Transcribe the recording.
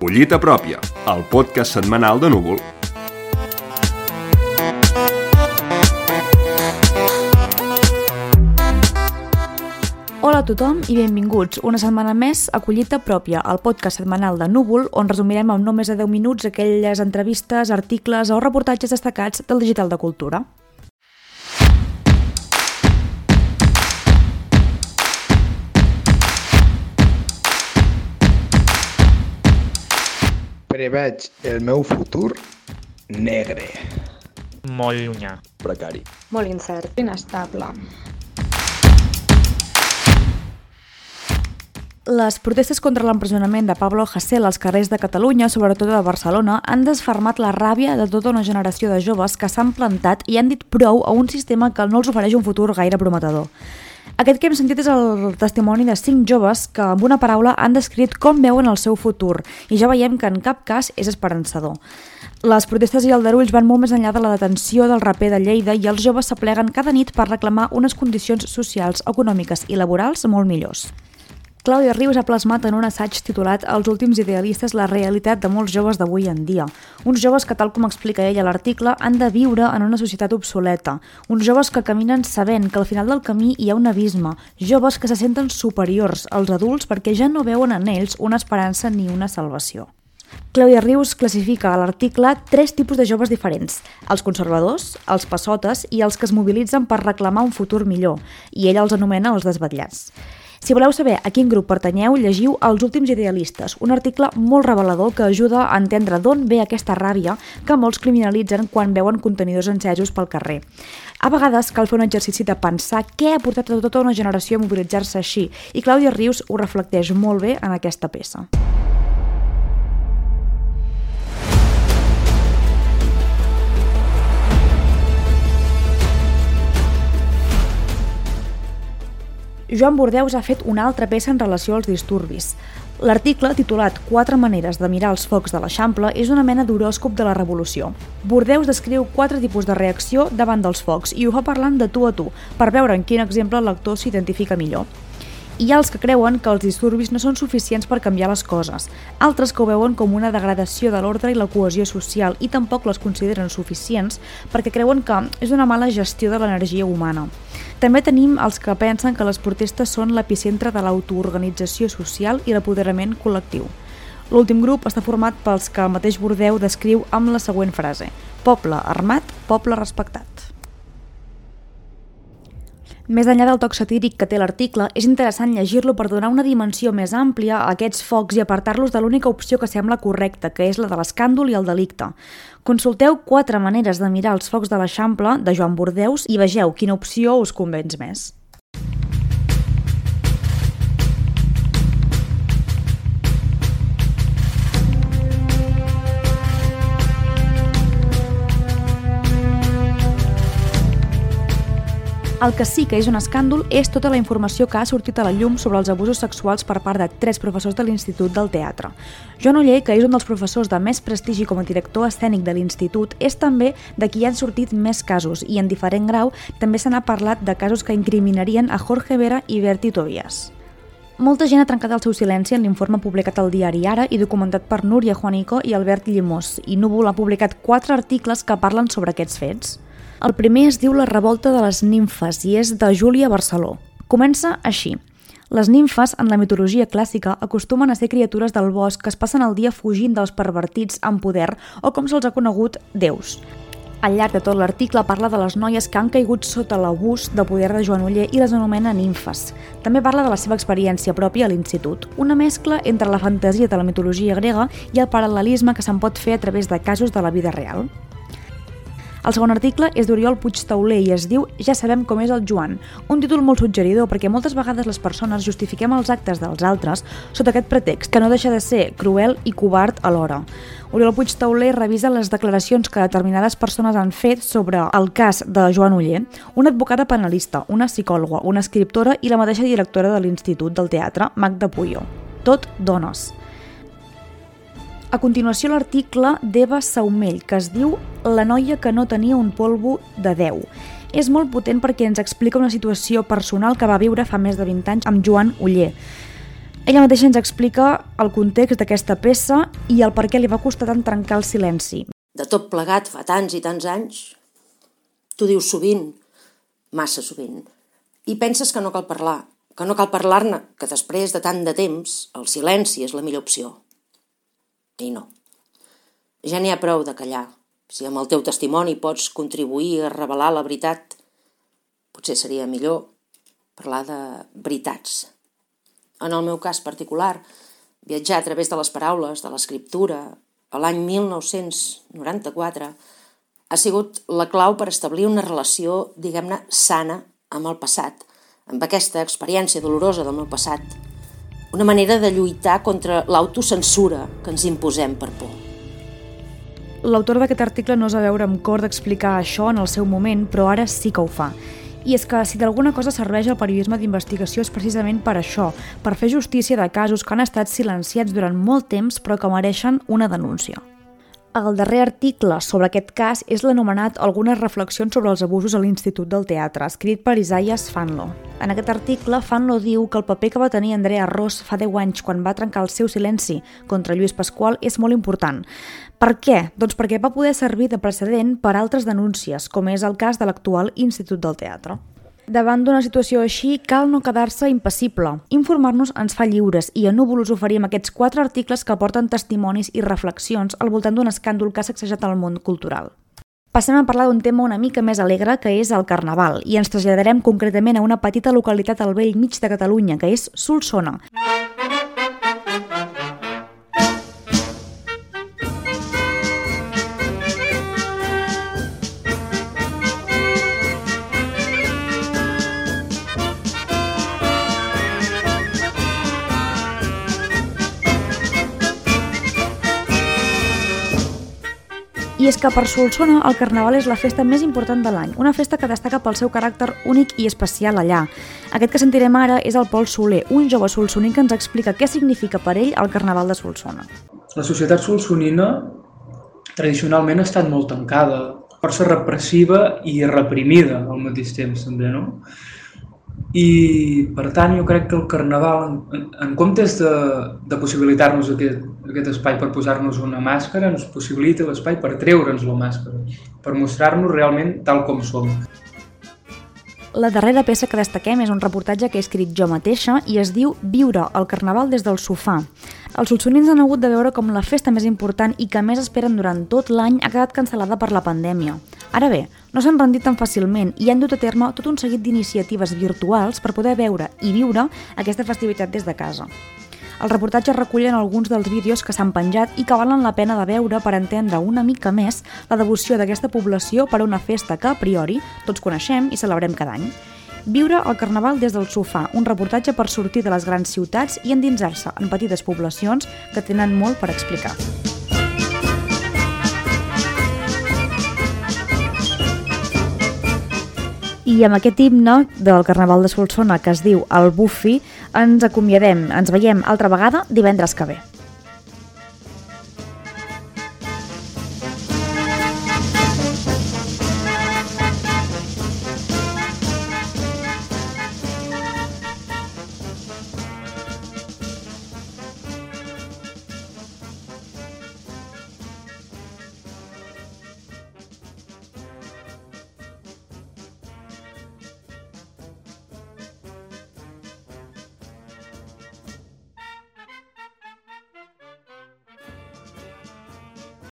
Collita pròpia, el podcast setmanal de Núvol. Hola a tothom i benvinguts una setmana més a Collita Pròpia, el podcast setmanal de Núvol, on resumirem en no més de 10 minuts aquelles entrevistes, articles o reportatges destacats del digital de cultura. Preveig el meu futur negre. molt llunyà. Precari. Molt incert. Inestable. Les protestes contra l'empresonament de Pablo Hasél als carrers de Catalunya, sobretot de Barcelona, han desfermat la ràbia de tota una generació de joves que s'han plantat i han dit prou a un sistema que no els ofereix un futur gaire prometedor. Aquest que hem sentit és el testimoni de cinc joves que, amb una paraula, han descrit com veuen el seu futur i ja veiem que en cap cas és esperançador. Les protestes i aldarulls van molt més enllà de la detenció del raper de Lleida i els joves s'apleguen cada nit per reclamar unes condicions socials, econòmiques i laborals molt millors. Clàudia Rius ha plasmat en un assaig titulat Els últims idealistes la realitat de molts joves d'avui en dia. Uns joves que, tal com explica ella l'article, han de viure en una societat obsoleta. Uns joves que caminen sabent que al final del camí hi ha un abisme. Joves que se senten superiors als adults perquè ja no veuen en ells una esperança ni una salvació. Clàudia Rius classifica a l'article tres tipus de joves diferents, els conservadors, els passotes i els que es mobilitzen per reclamar un futur millor, i ella els anomena els desvetllats. Si voleu saber a quin grup pertanyeu, llegiu Els últims idealistes, un article molt revelador que ajuda a entendre d'on ve aquesta ràbia que molts criminalitzen quan veuen contenidors encesos pel carrer. A vegades cal fer un exercici de pensar què ha portat a tota una generació a mobilitzar-se així, i Clàudia Rius ho reflecteix molt bé en aquesta peça. Joan Bordeus ha fet una altra peça en relació als disturbis. L'article, titulat Quatre maneres de mirar els focs de l'Eixample, és una mena d'horòscop de la revolució. Bordeus descriu quatre tipus de reacció davant dels focs i ho fa parlant de tu a tu, per veure en quin exemple el lector s'identifica millor. Hi ha els que creuen que els disturbis no són suficients per canviar les coses, altres que ho veuen com una degradació de l'ordre i la cohesió social i tampoc les consideren suficients perquè creuen que és una mala gestió de l'energia humana. També tenim els que pensen que les protestes són l'epicentre de l'autoorganització social i l'apoderament col·lectiu. L'últim grup està format pels que el mateix Bordeu descriu amb la següent frase Poble armat, poble respectat. Més enllà del toc satíric que té l'article, és interessant llegir-lo per donar una dimensió més àmplia a aquests focs i apartar-los de l'única opció que sembla correcta, que és la de l'escàndol i el delicte. Consulteu quatre maneres de mirar els focs de l'Eixample de Joan Bordeus i vegeu quina opció us convenç més. El que sí que és un escàndol és tota la informació que ha sortit a la llum sobre els abusos sexuals per part de tres professors de l'Institut del Teatre. Joan Oller, que és un dels professors de més prestigi com a director escènic de l'Institut, és també de qui han sortit més casos i en diferent grau també se n'ha parlat de casos que incriminarien a Jorge Vera i Berti Tobias. Molta gent ha trencat el seu silenci en l'informe publicat al diari Ara i documentat per Núria Juanico i Albert Llimós, i Núvol ha publicat quatre articles que parlen sobre aquests fets. El primer es diu La revolta de les nimfes i és de Júlia Barceló. Comença així. Les nimfes, en la mitologia clàssica, acostumen a ser criatures del bosc que es passen el dia fugint dels pervertits amb poder o com se'ls ha conegut, déus. Al llarg de tot l'article parla de les noies que han caigut sota l'abús de poder de Joan Uller i les anomena nimfes. També parla de la seva experiència pròpia a l'institut, una mescla entre la fantasia de la mitologia grega i el paral·lelisme que se'n pot fer a través de casos de la vida real. El segon article és d'Oriol Puig Tauler i es diu Ja sabem com és el Joan, un títol molt suggeridor perquè moltes vegades les persones justifiquem els actes dels altres sota aquest pretext, que no deixa de ser cruel i covard alhora. Oriol Puig Tauler revisa les declaracions que determinades persones han fet sobre el cas de Joan Uller, una advocada penalista, una psicòloga, una escriptora i la mateixa directora de l'Institut del Teatre, Magda Puyo. Tot dones. A continuació l'article d'Eva Saumell, que es diu La noia que no tenia un polvo de 10. És molt potent perquè ens explica una situació personal que va viure fa més de 20 anys amb Joan Uller. Ella mateixa ens explica el context d'aquesta peça i el per què li va costar tant trencar el silenci. De tot plegat fa tants i tants anys, tu dius sovint, massa sovint, i penses que no cal parlar, que no cal parlar-ne, que després de tant de temps el silenci és la millor opció. I no. Ja n'hi ha prou de callar. Si amb el teu testimoni pots contribuir a revelar la veritat, potser seria millor parlar de veritats. En el meu cas particular, viatjar a través de les paraules, de l'escriptura, a l'any 1994, ha sigut la clau per establir una relació, diguem-ne, sana amb el passat, amb aquesta experiència dolorosa del meu passat, una manera de lluitar contra l'autocensura que ens imposem per por. L'autor d'aquest article no és a veure amb cor d'explicar això en el seu moment, però ara sí que ho fa. I és que si d'alguna cosa serveix el periodisme d'investigació és precisament per això, per fer justícia de casos que han estat silenciats durant molt temps però que mereixen una denúncia. El darrer article sobre aquest cas és l'anomenat Algunes reflexions sobre els abusos a l'Institut del Teatre, escrit per Isaias Fanlo. En aquest article, Fanlo diu que el paper que va tenir Andrea Ross fa 10 anys quan va trencar el seu silenci contra Lluís Pasqual és molt important. Per què? Doncs perquè va poder servir de precedent per altres denúncies, com és el cas de l'actual Institut del Teatre. Davant d'una situació així, cal no quedar-se impassible. Informar-nos ens fa lliures i a Núvol us oferim aquests quatre articles que aporten testimonis i reflexions al voltant d'un escàndol que ha sacsejat el món cultural. Passem a parlar d'un tema una mica més alegre, que és el Carnaval, i ens traslladarem concretament a una petita localitat al vell mig de Catalunya, que és Solsona. És que per Solsona el Carnaval és la festa més important de l'any, una festa que destaca pel seu caràcter únic i especial allà. Aquest que sentirem ara és el Pol Soler, un jove solsoní que ens explica què significa per ell el Carnaval de Solsona. La societat solsonina tradicionalment ha estat molt tancada, força repressiva i reprimida al mateix temps també, no? I, per tant, jo crec que el Carnaval, en, en comptes de, de possibilitar-nos aquest, aquest espai per posar-nos una màscara, ens possibilita l'espai per treure'ns la màscara, per mostrar-nos realment tal com som. La darrera peça que destaquem és un reportatge que he escrit jo mateixa i es diu Viure el Carnaval des del sofà. Els solsonins han hagut de veure com la festa més important i que més esperen durant tot l'any ha quedat cancel·lada per la pandèmia. Ara bé, no s'han rendit tan fàcilment i han dut a terme tot un seguit d'iniciatives virtuals per poder veure i viure aquesta festivitat des de casa. El reportatge recullen alguns dels vídeos que s'han penjat i que valen la pena de veure per entendre una mica més la devoció d'aquesta població per a una festa que, a priori, tots coneixem i celebrem cada any. Viure el Carnaval des del sofà, un reportatge per sortir de les grans ciutats i endinsar-se en petites poblacions que tenen molt per explicar. I amb aquest himne del Carnaval de Solsona que es diu El Bufi ens acomiadem. Ens veiem altra vegada divendres que ve.